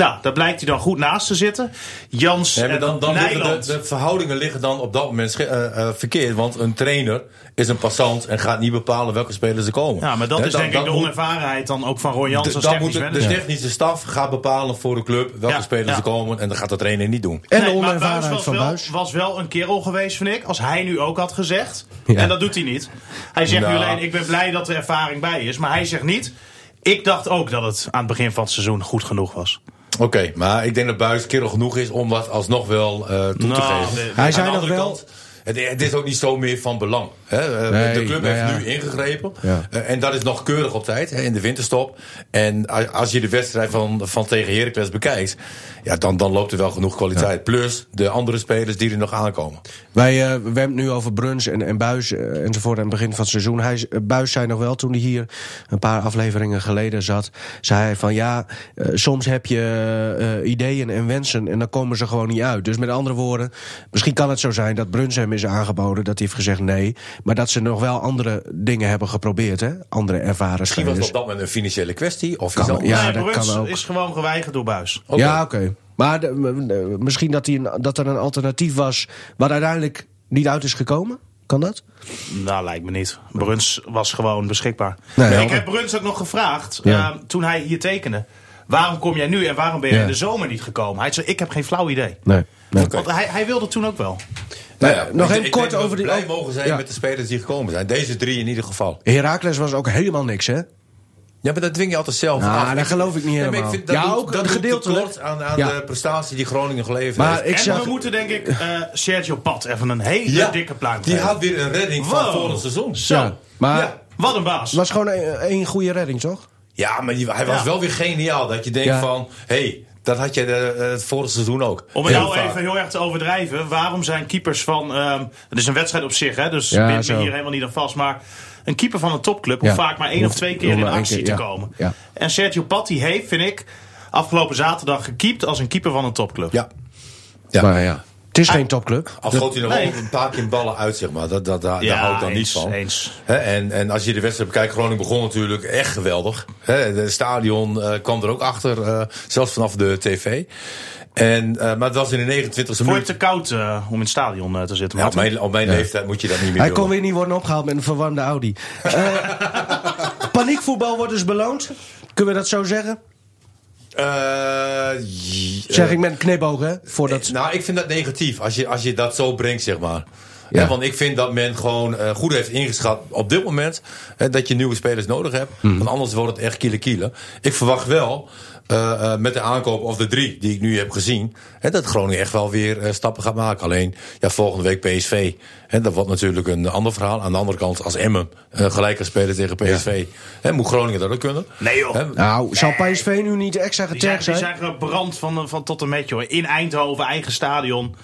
Nou, daar blijkt hij dan goed naast te zitten. Jans en dan, dan Nijland... de, de verhoudingen liggen dan op dat moment eh, eh, verkeerd. Want een trainer is een passant en gaat niet bepalen welke spelers er komen. ja, maar dat is dan- denk ik de onervarenheid dan ook van Roy Jans als technisch moet de, technische staf gaat bepalen voor de club welke Ja, spelers ja. er komen. En dat gaat de trainer niet doen. En de Nee, onervarenheid Buis van was wel, Buis. was wel een kerel geweest, vind ik. Als hij nu ook had gezegd. Ja. En dat doet hij niet. Hij zegt nu Nou. alleen, ik ben blij dat er ervaring bij is. Maar hij zegt niet... Ik dacht ook dat het aan het begin van het seizoen goed genoeg was. Oké, maar ik denk dat Buis kerel genoeg is om dat alsnog wel eh, toe te Nou, geven. Hij Aan zei nog andere wel... kant, het, het is ook niet zo meer van belang. Hè? Eh, Nee, de club nou heeft ja. nu ingegrepen. Ja. Eh, en dat is nog keurig op tijd hè, in de winterstop. En als je de wedstrijd van, van tegen Heracles bekijkt... Ja, dan, dan loopt er wel genoeg kwaliteit. Plus de andere spelers die er nog aankomen. Wij, we hebben het nu over Bruns en, en Buis enzovoort aan het begin van het seizoen. Hij, Buis zei nog wel, toen hij hier een paar afleveringen geleden zat... zei hij van ja, soms heb je ideeën en wensen en dan komen ze gewoon niet uit. Dus met andere woorden, misschien kan het zo zijn dat Bruns hem is aangeboden... dat hij heeft gezegd nee, maar dat ze nog wel andere dingen hebben geprobeerd. Hè? Andere ervaren Misschien was dat moment een financiële kwestie. Of Kan- ja, nee, dat Bruns kan ook. is gewoon geweigerd door Buis. Ja, oké. Maar de- m- misschien dat, hij een, dat er een alternatief was... wat uiteindelijk niet uit is gekomen? Kan dat? Nou, lijkt me niet. Bruns was gewoon beschikbaar. Nee, ik heb Bruns ook nog gevraagd, Ja. eh, toen hij hier tekende... waarom kom jij nu en waarom ben je Ja. in de zomer niet gekomen? Hij zei, ik heb geen flauw idee. Nee. Nee. Want hij, hij wilde toen ook wel. Nou ja, nog even kort over die- blij mogen zijn Ja. met de spelers die gekomen zijn. Deze drie in ieder geval. Heracles was ook helemaal niks, hè? Ja, maar dat dwing je altijd zelf Nou, af. dat geloof ik niet maar helemaal. vind dat Ja, doet- ook dat gedeeltelijk. aan, aan Ja. de prestatie die Groningen geleverd Maar heeft. ik en zag... we moeten denk ik eh, Sergio Pat even een hele Ja, dikke pluim Die had weer een redding van Wow. vorig seizoen. Zo, Ja, maar wat een baas. was gewoon een- één goede redding, toch? Ja, maar die, hij was Ja. wel weer geniaal. Dat je denkt Ja. van, hé, hey, dat had je de, eh, het vorige seizoen ook. Om het nou vaak. even heel erg te overdrijven. Waarom zijn keepers van... ehm het is een wedstrijd op zich, hè, dus me zo. hier helemaal niet aan vast. Maar een keeper van een topclub hoeft Ja. vaak maar één of twee keer in actie keer, te ja. komen. Ja. En Sergio Patti heeft, vind ik, afgelopen zaterdag gekiept als een keeper van een topclub. Ja. Ja. Maar ja, het is geen topclub. Al schoot hij nog Nee. wel een paar keer ballen uit, zeg maar. Dat, dat, daar, Ja, daar hou ik dan eens, niet van. eens. Hè, en, en als je de wedstrijd bekijkt, Groningen begon natuurlijk echt geweldig. Hè, Het stadion eh, kwam er ook achter, eh, zelfs vanaf de tv. En, eh, maar het was in de 29e Vond je het minuut. te koud eh, om in het stadion eh, te zitten? Ja, op mijn, op mijn leeftijd moet je dat niet meer Hij doen. kon weer niet worden opgehaald met een verwarmde Audi. Eh, paniekvoetbal wordt dus beloond. Kunnen we dat zo zeggen? Eh, Zeg eh, ik met een knipoog, hè? Voordat... Nou, ik vind dat negatief als je, als je dat zo brengt, zeg maar. Ja. Want ik vind dat men gewoon eh, goed heeft ingeschat op dit moment dat je nieuwe spelers nodig hebt. Mhm. Want anders wordt het echt kiele kiele. Ik verwacht wel eh, eh, met de aankoop of de drie die ik nu heb gezien, hè, dat Groningen echt wel weer eh, stappen gaat maken. Alleen ja, volgende week PSV. Hè, dat wordt natuurlijk een ander verhaal. Aan de andere kant, als Emmen uh, gelijker spelen tegen PSV, hè, moet Groningen dat ook kunnen. Nee joh. Hè, Nou, zal PSV nu niet extra zijn, getergd die zijn? zijn gebrand van, van tot en met, joh. In Eindhoven, eigen stadion.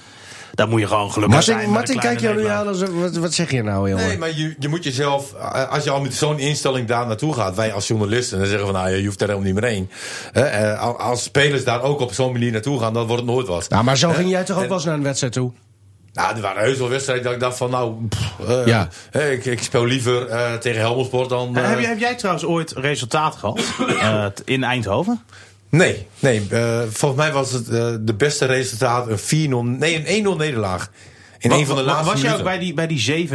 Daar moet je gewoon gelukkig zijn. Martin, een Martin kijk nu aan. als- Wat, wat zeg je nou, jongen? Nee, maar je, je moet jezelf, eh, als je al met zo'n instelling daar naartoe gaat, wij als journalisten, dan zeggen van nou, je hoeft er helemaal niet meer heen. Hè, eh, al- als spelers daar ook op zo'n manier naartoe gaan, dan wordt het nooit wat. Nou, maar zo ging jij toch ook En- wel eens naar een wedstrijd toe? Nou, er waren heus wel wedstrijden dat ik dacht van nou, pff, eh, Ja. hè, ik, ik speel liever eh, tegen Helmelsport dan... Heb, jij, heb jij trouwens ooit resultaat gehad eh, in Eindhoven? Nee, nee eh, volgens mij was het eh, de beste resultaat een 4-0, nee een 1-0 nederlaag. In een van de laatste Was jij ook bij die, bij die 7-0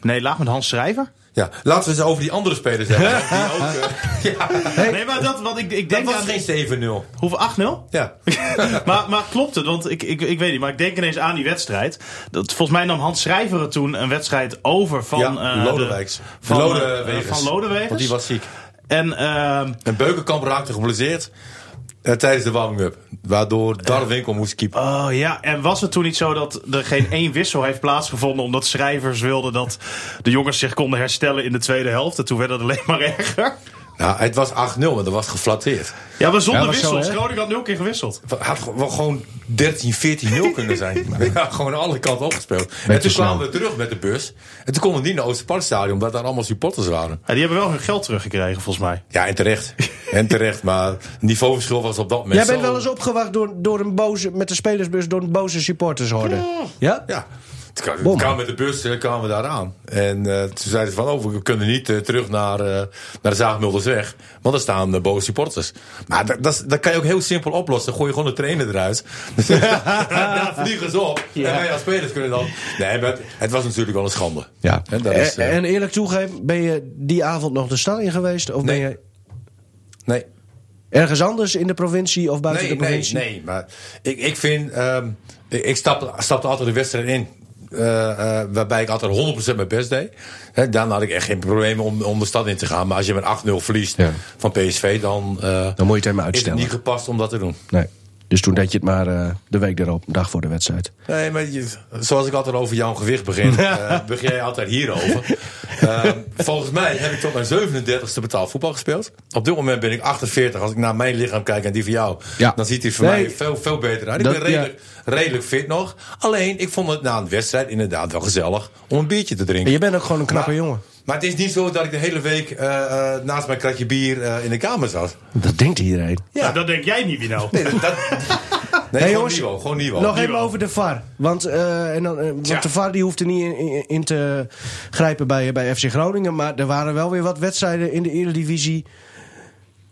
nederlaag met Hans Schrijver? Ja, laten we eens over die andere spelers hebben. die ook, eh, ja, Nee, maar dat, want ik, ik dat denk was aan... geen 7-0. Hoeveel? 8-0? Ja. maar, maar klopt het? Want ik, ik, ik weet niet, maar ik denk ineens aan die wedstrijd. Dat, volgens mij nam Hans Schrijver er toen een wedstrijd over van... ja, Lodewijks. de- Van, Lodewegers. eh, van Lodewegers. Want die was ziek. En ehm, En Beukenkamp raakte geblesseerd tijdens de warming-up. Waardoor Darwinkel moest keepen. Oh ja, en was het toen niet zo dat er geen één wissel heeft plaatsgevonden... omdat schrijvers wilden dat de jongens zich konden herstellen in de tweede helft? En toen werd het alleen maar erger. Nou, het was 8-0, maar dat was geflatteerd. Ja, maar zonder Ja, zo, wissels. Groningen had nul keer gewisseld. Het had wel gewoon 13, 14-0 kunnen zijn. Ja, gewoon alle kanten opgespeeld. en te toen kwamen we terug met de bus. En toen konden we niet naar Oosterparkstadion, omdat daar allemaal supporters waren. Ja, die hebben wel hun geld teruggekregen, volgens mij. Ja, en terecht. en terecht, maar het niveauverschil was op dat moment Jij bent zo- wel eens opgewacht door, door een boze, met de spelersbus door een boze supporters hoorde. Ja? Ja. Kwamen met de bus eh, kwamen we daar aan. En eh, toen zeiden ze van, oh, we kunnen niet eh, terug naar, eh, naar de Zaagmuldersweg. Want er staan uh, boze supporters. Maar dat, dat, kan je ook heel simpel oplossen. Dan gooi je gewoon de trainer eruit. ja, vliegen ze op. En wij als spelers kunnen dan... Nee, maar het, het was natuurlijk wel een schande. Ja. En, dat is, en, en eerlijk toegeven, ben je die avond nog de stad in geweest? Of Nee. ben je nee. ergens anders in de provincie of buiten Nee, de nee, provincie? nee. Maar ik, ik vind... ehm, ik ik stapte, stapte altijd de wedstrijd in. Eh, eh, waarbij ik altijd 100% mijn best deed. Hè, dan had ik echt geen probleem om, om de stad in te gaan. Maar als je met 8-0 verliest Ja. van PSV, dan, eh, Dan moet je het helemaal is het uitstellen. niet gepast om dat te doen. Nee. Dus toen deed je het maar eh, de week erop, een dag voor de wedstrijd. Nee, maar je- zoals ik altijd over jouw gewicht begin, eh, begin jij altijd hierover. Eh, volgens mij heb ik tot mijn 37ste betaald voetbal gespeeld. Op dit moment ben ik 48. Als ik naar mijn lichaam kijk en die van jou, Ja. dan ziet hij voor Nee. mij veel, veel beter uit. Ik Dat- ben redelijk, redelijk fit nog. Alleen, ik vond het na een wedstrijd inderdaad wel gezellig om een biertje te drinken. En je bent ook gewoon een knappe Maar- jongen. Maar het is niet zo dat ik de hele week eh, eh, naast mijn kratje bier eh, in de kamer zat. Dat denkt iedereen. Ja. Nou, dat denk jij niet, Wino. Nee, dat, dat- nee gewoon jongens. Gewoon niveau. Nog even over de VAR. Want, eh, en dan, want de VAR die hoeft er niet in, in, in te grijpen bij, bij FC Groningen. Maar er waren wel weer wat wedstrijden in de Eredivisie.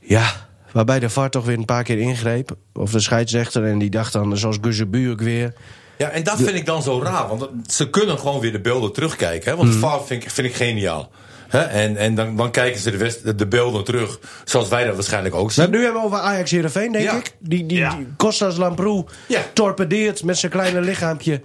Ja, waarbij de VAR toch weer een paar keer ingreep. Of de scheidsrechter. En die dacht dan, zoals Guzebu ook weer. Ja, en dat vind ik dan zo raar. Want ze kunnen gewoon weer de beelden terugkijken. Hè? Want Mhm. VAR vind ik, vind ik geniaal. Hè? En, en dan, dan kijken ze de, west, de beelden terug. Zoals wij dat waarschijnlijk ook We zien. hebben nu hebben over Ajax Heerenveen, denk Ja. ik. Die, die, Ja. die Kostas Lamproe Ja. torpedeert met zijn kleine lichaampje.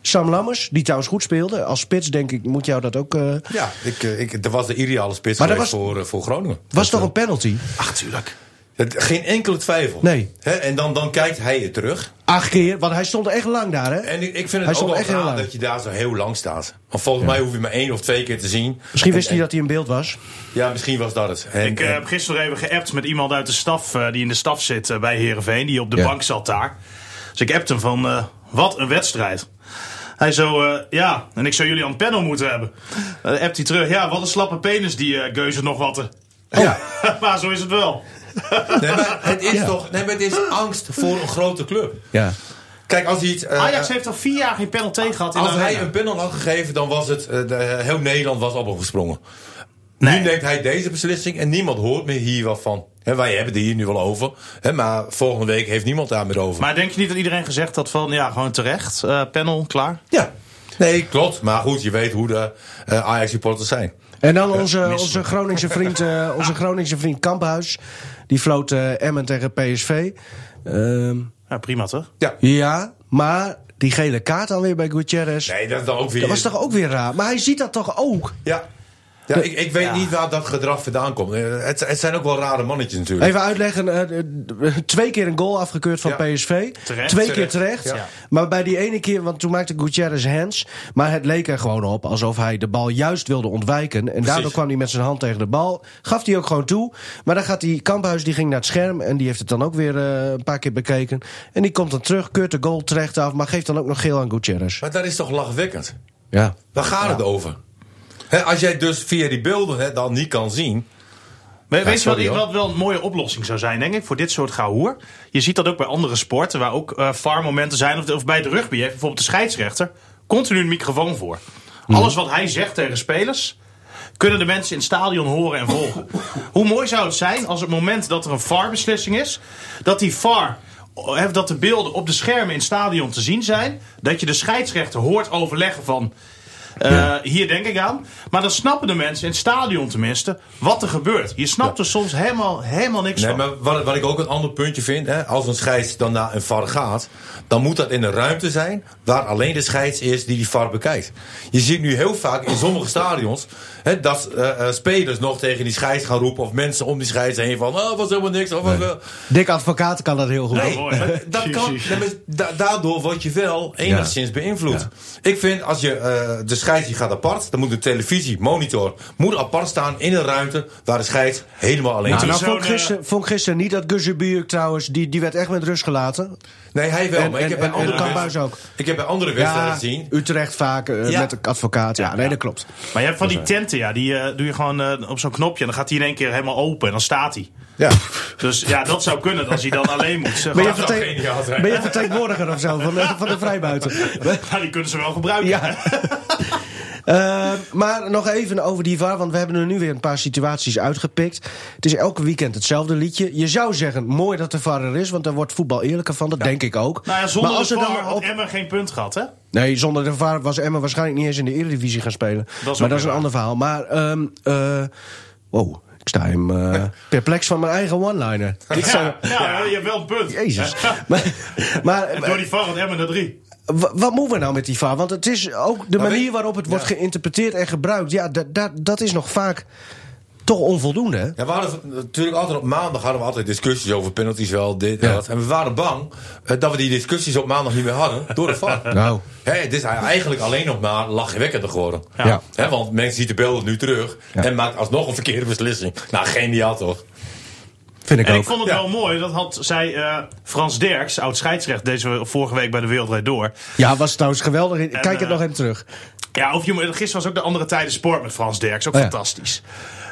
Sam Lammers, die trouwens goed speelde. Als spits, denk ik, moet jou dat ook... eh, Ja, ik, eh, ik, dat was de ideale spits Maar dat geweest was- voor, eh, voor Groningen. was toch een penalty? Ach, tuurlijk. Het- Geen enkele twijfel. Nee. Hè, en dan, dan kijkt hij het terug. Acht keer, want hij stond echt lang daar, hè? En ik, vind Hij het ook stond wel echt heel raar lang. dat je daar zo heel lang staat. Want volgens mij hoef je maar één of twee keer te zien. Misschien wist En- hij dat hij in beeld was. Ja, misschien was dat het. En, Ik eh, en- heb gisteren even geappt met iemand uit de staf eh, die in de staf zit eh, bij Herenveen, die op de Ja. bank zat daar. Dus ik appte hem van eh, wat een wedstrijd. Hij zo, eh, ja, en ik zou jullie aan het panel moeten hebben. Eh appt hij terug, ja, wat een slappe penis die uh, Geuze nog wat. ja. maar zo is het wel. Nee, maar het is toch nee, maar het is angst voor een grote club. Ja. Kijk, als hij, het, eh, Ajax heeft al vier jaar geen penalty gehad in als hij een panel had gegeven, dan was het. eh, de, heel Nederland was op hem gesprongen. Nee. Nu neemt hij deze beslissing en niemand hoort meer hier wat van. Hè, wij hebben het hier nu wel over. Hè, maar volgende week heeft niemand daar meer over. Maar denk je niet dat iedereen gezegd had van, ja, gewoon terecht, eh, panel, klaar? ja. Nee, klopt. Maar goed, je weet hoe de eh, Ajax-supporters zijn. En dan onze, onze, Groningse vriend, eh, onze Groningse vriend Kamphuis. Die floot Emmen tegen PSV. Ehm, Ja, prima toch? Ja. ja, maar die gele kaart alweer bij Gutierrez. Nee, dat is dan ook weer. Dat was toch ook weer raar. Maar hij ziet dat toch ook? Ja. Ja, ik, ik weet niet waar dat gedrag vandaan komt. Het, het zijn ook wel rare mannetjes natuurlijk. Even uitleggen. eh, twee keer een goal afgekeurd van Ja. PSV. Terecht. twee keer Terecht. Ja. Maar bij die ene keer, want toen maakte Gutierrez hands. Maar het leek er gewoon op alsof hij de bal juist wilde ontwijken. En daardoor kwam hij met zijn hand tegen de bal. Gaf hij ook gewoon toe. Maar dan gaat die Kamphuis, die ging naar het scherm. En die heeft het dan ook weer eh, een paar keer bekeken. En die komt dan terug, keurt de goal terecht af. Maar geeft dan ook nog geel aan Gutierrez. Maar dat is toch lachwekkend? Ja. Waar gaat het over? Als jij dus via die beelden dan niet kan zien. We- weet je wat, wel een mooie oplossing zou zijn, denk ik, voor dit soort gehoor? Je ziet dat ook bij andere sporten, waar ook eh VAR-momenten zijn. Of, of bij de rugby heeft bijvoorbeeld de scheidsrechter continu een microfoon voor. Alles wat hij zegt tegen spelers, kunnen de mensen in het stadion horen en volgen. Hoe mooi zou het zijn als het moment dat er een VAR-beslissing is, dat die VAR... eh, Dat de beelden op de schermen in het stadion te zien zijn. Dat je de scheidsrechter hoort overleggen van. Eh, Hier denk ik aan. Maar dan snappen de mensen in het stadion tenminste wat er gebeurt. Je snapt er soms helemaal, helemaal niks Nee, van. maar wat, wat ik ook een ander puntje vind, hè, als een scheids dan naar een VAR gaat, dan moet dat in een ruimte zijn waar alleen de scheids is die die VAR bekijkt. Je ziet nu heel vaak in sommige stadions hè, dat eh, eh, spelers nog tegen die scheids gaan roepen of mensen om die scheids heen van, oh, was helemaal niks. Of, wat wel. Dick Advocaat kan dat heel goed. Nee. Maar dat kan, nee, da- daardoor word je wel enigszins beïnvloed. Ik vind als je eh, de scheids die gaat apart, dan moet de televisie, monitor, moet apart staan in een ruimte waar de scheids helemaal alleen Nou, zit. nou vond, ik gisteren, vond gisteren niet dat Guzerbuurk trouwens, die, die werd echt met rust gelaten. Nee, hij wel. En- maar ik en- heb bij andere wedstrijden- ook. Ik heb bij andere wedstrijden gezien. Utrecht vaak eh, Ja. met de advocaat. Ja, nee, dat klopt. Maar je hebt van die tenten, ja, die eh, doe je gewoon eh, op zo'n knopje. En dan gaat hij in één keer helemaal open en dan staat hij. Ja. Dus ja, dat zou kunnen als hij dan alleen moet. Ben je, ben je vertegenwoordiger of zo van de, van de vrijbuiten? nou, die kunnen ze wel gebruiken. Ja. Eh, maar nog even over die VAR, want we hebben er nu weer een paar situaties uitgepikt. Het is elke weekend hetzelfde liedje. Je zou zeggen, mooi dat de VAR er is, want daar wordt voetbal eerlijker van. Dat denk ik ook. Nou ja, zonder maar als de er VAR dan had op... Emmen geen punt gehad, hè? Nee, zonder de VAR was Emma waarschijnlijk niet eens in de Eredivisie gaan spelen. Dat is maar dat is een waar. ander verhaal. Maar, ehm eh, wow, ik sta hem eh, perplex van mijn eigen one-liner. Ja, ja, je hebt wel een punt. Jezus. maar, maar, En door die VAR had Emmen er drie. Wa- Wat moeten we nou met die VAR? Want het is ook de manier waarop het wordt geïnterpreteerd en gebruikt. Ja, dat, dat, dat is nog vaak toch onvoldoende. Hè? Ja, we hadden natuurlijk altijd op maandag hadden we altijd discussies over penalties wel, dit en Ja. dat. En we waren bang eh, dat we die discussies op maandag niet meer hadden door de VAR. Nou. Hè, het is eigenlijk alleen nog maar lachwekkender geworden. Ja. Hè, want mensen zien de beelden nu terug en maakt alsnog een verkeerde beslissing. Nou, geniaal toch? Vind ik En ook. ik vond het wel mooi, dat had, zei eh, Frans Derks, oud scheidsrecht, deze vorige week bij de Wereldrijd Door. Ja, was trouwens geweldig. Kijk het eh, nog even terug. Ja, of je, gisteren was ook de andere tijden sport met Frans Derks. Ook Oh ja. fantastisch.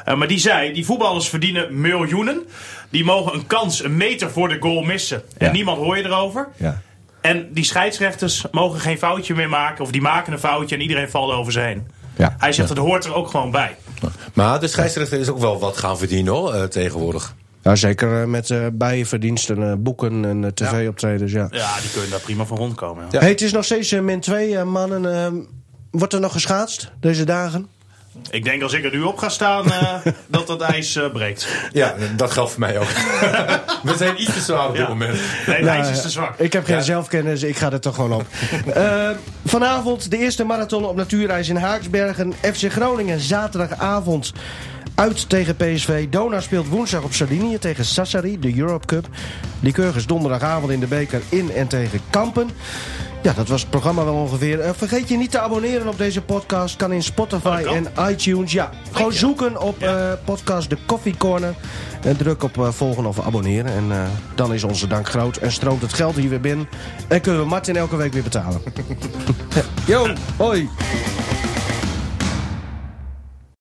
Eh, maar die zei, die voetballers verdienen miljoenen. Die mogen een kans een meter voor de goal missen. En Ja. niemand hoor je erover. Ja. En die scheidsrechters mogen geen foutje meer maken. Of die maken een foutje en iedereen valt over ze heen. Ja. Hij zegt, dat hoort er ook gewoon bij. Maar de scheidsrechter is ook wel wat gaan verdienen hoor, eh, tegenwoordig. Ja, zeker eh, met eh bijverdiensten, eh, boeken en tv-optredens. Ja. Ja, die kunnen daar prima van rondkomen. Ja. Ja. Hey, het is nog steeds min 2, mannen. wordt er nog geschaatst deze dagen? Ik denk als ik er nu op ga staan, eh, dat dat ijs eh, breekt. Ja, dat geldt voor mij ook. We zijn iets te zwaar op dit Ja. moment. Nee, het Nou, ijs is te zwak. Ik heb geen Ja. zelfkennis, ik ga er toch gewoon op. Vanavond de eerste marathon op natuurijs in Haaksbergen. FC Groningen zaterdagavond uit tegen PSV. Dona speelt woensdag op Sardinië tegen Sassari, de Europe Cup. Lycurgus donderdagavond in de beker in en tegen Kampen. Ja, dat was het programma wel ongeveer. Eh, vergeet je niet te abonneren op deze podcast. Kan in Spotify Oh, en iTunes. Ja, gewoon zoeken op eh, podcast De Coffee Corner. En druk op eh, volgen of abonneren. En dan is onze dank groot. En stroomt het geld hier weer binnen. En kunnen we Martin elke week weer betalen. Yo, hoi.